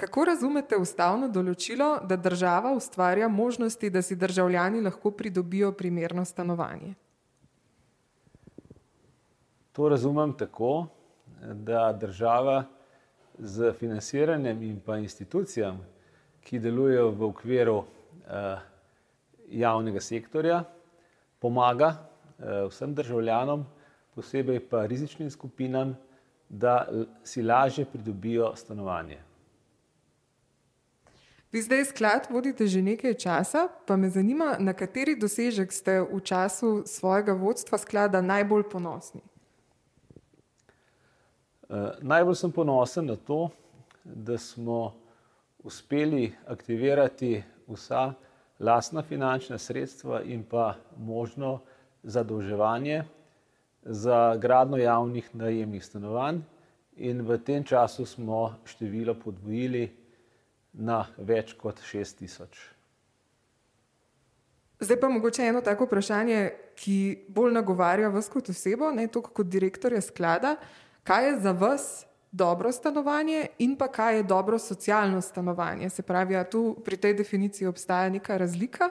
kako razumete ustavno določilo, da država ustvarja možnosti, da si državljani lahko pridobijo primerno stanovanje? To razumem tako, da država z financiranjem in pa institucijam, ki delujejo v okviru eh, javnega sektorja, pomaga eh, vsem državljanom, posebej pa rizičnim skupinam, da si lažje pridobijo stanovanje. Vi zdaj sklad vodite že nekaj časa, pa me zanima, na kateri dosežek ste v času svojega vodstva sklada najbolj ponosni? Uh, najbolj sem ponosen na to, da smo uspeli aktivirati vsa lastna finančna sredstva in pa možno zadolževanje za gradno javnih najemnih stanovanj in v tem času smo število podvojili na več kot šest tisoč. Zdaj pa mogoče eno tako vprašanje, ki bolj nagovarja vas kot osebo, ne toliko kot direktorja sklada. Kaj je za vas dobro stanovanje in pa kaj je dobro socialno stanovanje? Se pravi, tu pri tej definiciji obstaja neka razlika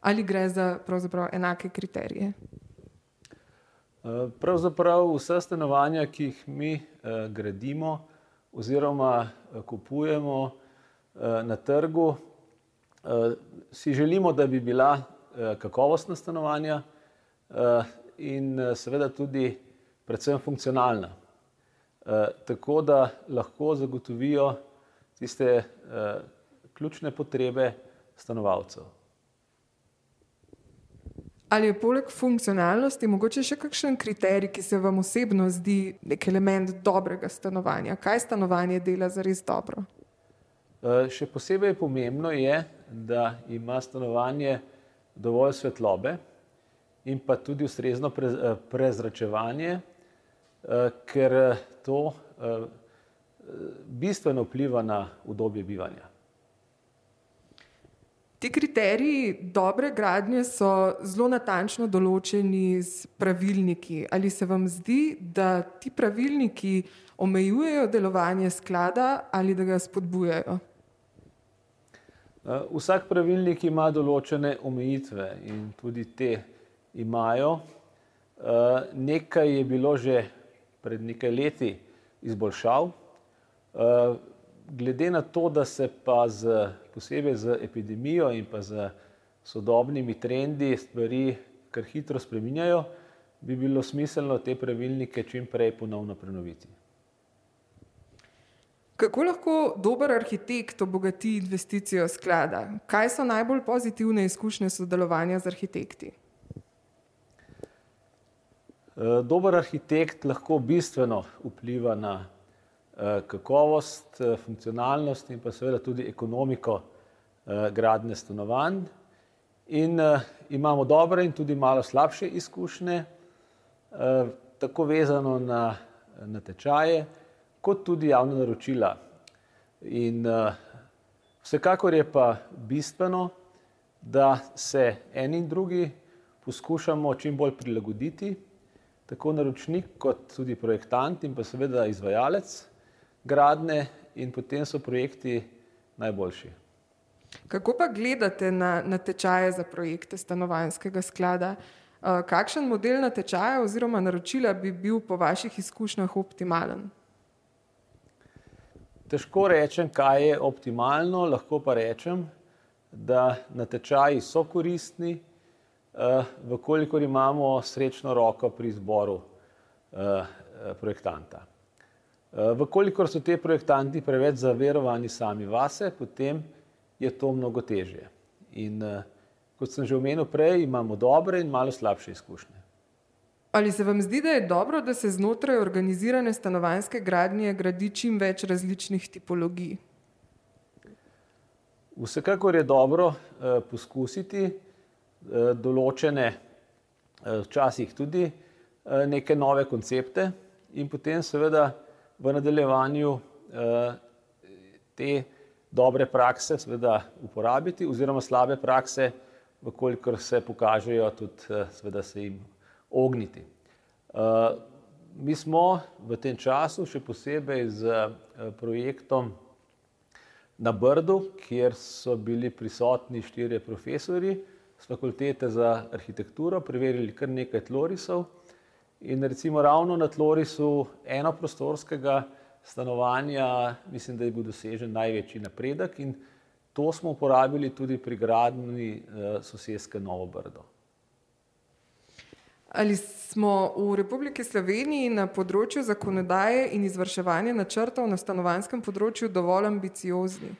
ali gre za pravzaprav enake kriterije? Eh, pravzaprav vsa stanovanja, ki jih mi eh, gradimo oziroma eh, kupujemo na trgu, si želimo, da bi bila kakovostna stanovanja in seveda tudi predvsem funkcionalna. Tako da lahko zagotovijo tiste ključne potrebe stanovalcev. Ali je poleg funkcionalnosti mogoče še kakšen kriterij, ki se vam osebno zdi nek element dobrega stanovanja? Kaj stanovanje dela za res dobro? E, še posebej pomembno je, da ima stanovanje dovolj svetlobe in pa tudi ustrezno e, prezračevanje, e, ker to bistveno vpliva na udobje bivanja. Ti kriteriji dobre gradnje so zelo natančno določeni z pravilniki. Ali se vam zdi, da ti pravilniki omejujejo delovanje sklada ali da ga spodbujajo? Eh, vsak pravilnik ima določene omejitve in tudi te imajo. Eh, nekaj je bilo že pred nekaj leti izboljšav. Eh, glede na to, da se pa z, posebej z epidemijo in pa z sodobnimi trendi stvari kar hitro spreminjajo, bi bilo smiselno te pravilnike čim prej ponovno prenoviti. Kako lahko dober arhitekt obogati investicijo sklada? Kaj so najbolj pozitivne izkušnje sodelovanja z arhitekti? Eh, dober arhitekt lahko bistveno vpliva na Eh, kakovost, eh, funkcionalnost in pa seveda tudi ekonomiko gradne stanovanj. In imamo dobre in tudi malo slabše izkušnje, tako vezano na natečaje, kot tudi javna naročila. In vsekakor je pa bistveno, da se eni in drugi poskušamo čim bolj prilagoditi, tako naročnik kot tudi projektant in pa seveda izvajalec gradne in potem so projekti najboljši. Kako pa gledate na, na tečaje za projekte stanovanjskega sklada? Uh, kakšen model natečaja oziroma naročila bi bil po vaših izkušnjah optimalen? Težko rečem, kaj je optimalno, lahko pa rečem, da natečaji so koristni, uh, vkolikor imamo srečno roko pri izboru projektanta. Eh, vkolikor so te projektanti preveč zaverovani sami vase, potem je to mnogo težje. In eh, kot sem že omenil prej, imamo dobre in malo slabše izkušnje. Ali se vam zdi, da je dobro, da se znotraj organizirane stanovanjske gradnje gradi čim več različnih tipologij? Vsekakor je dobro eh, poskusiti eh, določene, eh, včasih tudi eh, neke nove koncepte in potem seveda v nadaljevanju eh, te dobre prakse seveda uporabiti oziroma slabe prakse, vkolikor se pokažejo, tudi eh, seveda se jim ogniti. Eh, mi smo v tem času, še posebej z projektom na Brdu, kjer so bili prisotni štirje profesori z fakultete za arhitekturo, preverili kar nekaj tlorisov. In recimo ravno na tlorisu enoprostorskega stanovanja, mislim, da je bil dosežen največji napredek in to smo uporabili tudi pri gradnji eh, sosedske Novo Brdo. Ali smo v Republiki Sloveniji na področju zakonodaje in izvrševanja načrtov na stanovanskem področju dovolj ambiciozni?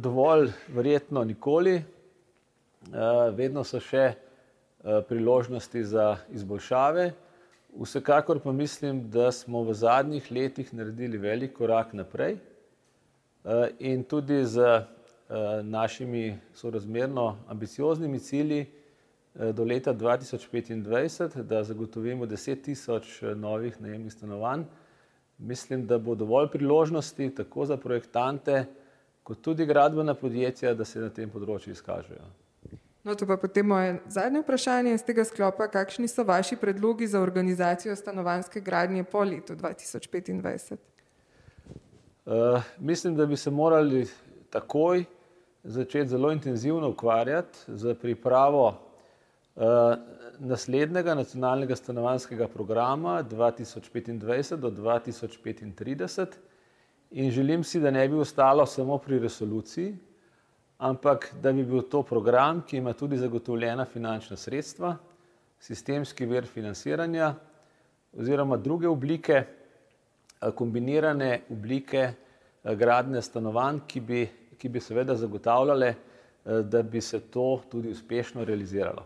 Dovolj, verjetno nikoli. Eh, vedno so še eh, priložnosti za izboljšave. Vsekakor pa mislim, da smo v zadnjih letih naredili velik korak naprej eh, in tudi z našimi sorazmerno ambicioznimi cilji Eh, do leta 2025, da zagotovimo 10 tisoč eh, novih najemnih stanovanj. Mislim, da bo dovolj priložnosti tako za projektante, kot tudi gradbena podjetja, da se na tem področju izkažejo. No, to pa potem moje zadnje vprašanje iz tega sklopa. Kakšni so vaši predlogi za organizacijo stanovanske gradnje po letu 2025? Uh, eh, mislim, da bi se morali takoj začeti zelo intenzivno ukvarjati z pripravo Eh, naslednjega nacionalnega stanovanskega programa 2025 do 2035 in želim si, da ne bi ostalo samo pri resoluciji, ampak da bi bil to program, ki ima tudi zagotovljena finančna sredstva, sistemski ver financiranja oziroma druge oblike, eh, kombinirane oblike eh, gradne stanovanj, ki bi, ki bi seveda zagotavljale, da bi se to tudi uspešno realiziralo.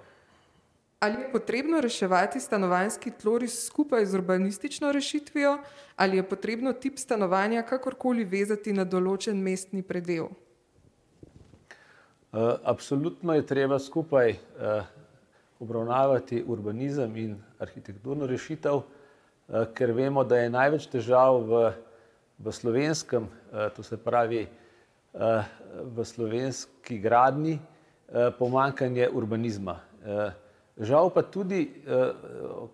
Ali je potrebno reševati stanovanjski tloris skupaj z urbanistično rešitvijo, ali je potrebno tip stanovanja kakorkoli vezati na določen mestni predel? Uh, absolutno je treba skupaj uh, obravnavati urbanizem in arhitekturno rešitev, uh, ker vemo, da je največ težav v, v slovenskem, uh, to se pravi uh, v slovenski gradni, uh, pomankanje urbanizma. Žal pa tudi, eh,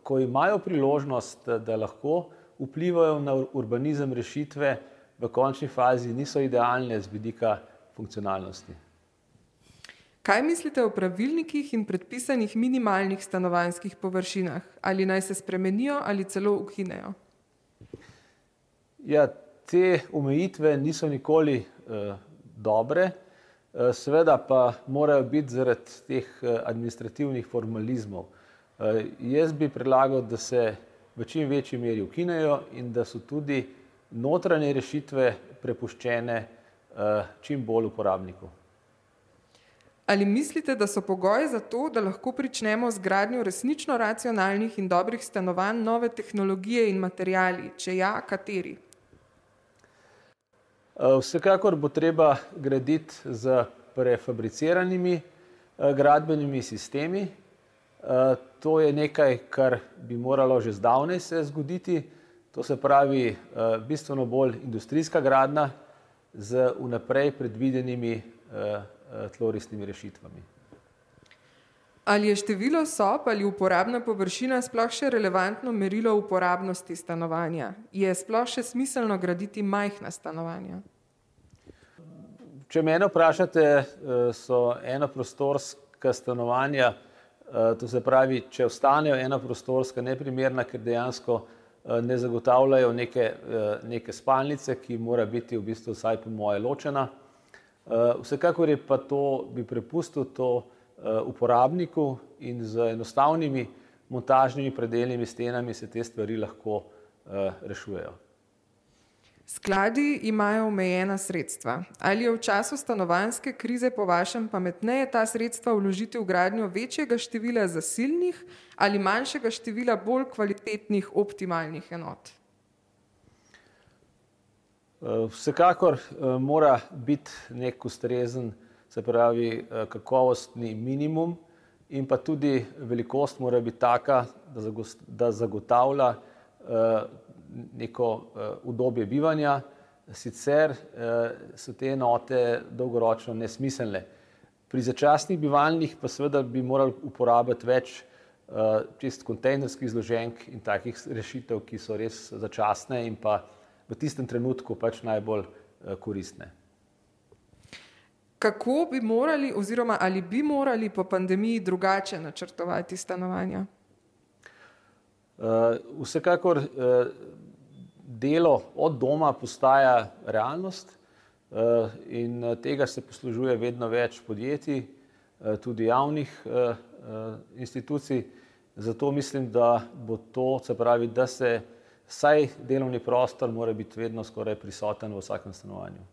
ko imajo priložnost, da lahko vplivajo na urbanizem rešitve, v končni fazi niso idealne z vidika funkcionalnosti. Kaj mislite o pravilnikih in predpisanih minimalnih stanovanjskih površinah? Ali naj se spremenijo ali celo ukinejo? Ja, te omejitve niso nikoli uh, dobre. Eh, seveda pa morajo biti zaradi teh eh, administrativnih formalizmov. Eh, jaz bi predlagal, da se v čim večji meri ukinejo in da so tudi notranje rešitve prepuščene čim bolj uporabniku. Ali mislite, da so pogoji za to, da lahko pričnemo z gradnjo resnično racionalnih in dobrih stanovanj, nove tehnologije in materijali? Če ja, kateri? Eh, vsekakor bo treba graditi z prefabriciranimi eh, gradbenimi sistemi. Eh, to je nekaj, kar bi moralo že zdavnaj se zgoditi. To se pravi bistveno bolj industrijska gradna z vnaprej predvidenimi tlorisnimi rešitvami. Ali je število sob ali uporabna površina sploh še relevantno merilo uporabnosti stanovanja? Je sploh še smiselno graditi majhna stanovanja? Če me vprašate, eh, so enoprostorska stanovanja, eh, to se pravi, če ostanejo enoprostorska, neprimerna, ker dejansko eh, ne zagotavljajo neke, neke spalnice, ki mora biti v bistvu vsaj po moje ločena. Vsekakor je pa to, bi prepustil to uporabniku in z enostavnimi montažnimi predeljnimi stenami se te stvari lahko eh, rešujejo. Skladi imajo omejena sredstva. Ali je v času stanovanske krize po vašem pametneje ta sredstva vložiti v gradnjo večjega števila zasilnih ali manjšega števila bolj kvalitetnih optimalnih enot? Eh, vsekakor mora biti nek ustrezen se pravi eh, kakovostni minimum in pa tudi velikost mora biti taka, da zagotavlja eh, neko eh, udobje bivanja, sicer so te enote dolgoročno nesmiselne. Pri začasnih bivalnih pa seveda bi morali uporabiti več čist kontejnerskih zloženk in takih rešitev, ki so res začasne in pa v tistem trenutku pač najbolj koristne. Kako bi morali, oziroma ali bi morali po pandemiji drugače načrtovati stanovanja? Vsekakor delo od doma postaja realnost in tega se poslužuje vedno več podjetij, tudi javnih institucij. Zato mislim, da bo to, se pravi, da se vsaj delovni prostor mora biti vedno skoraj prisoten v vsakem stanovanju.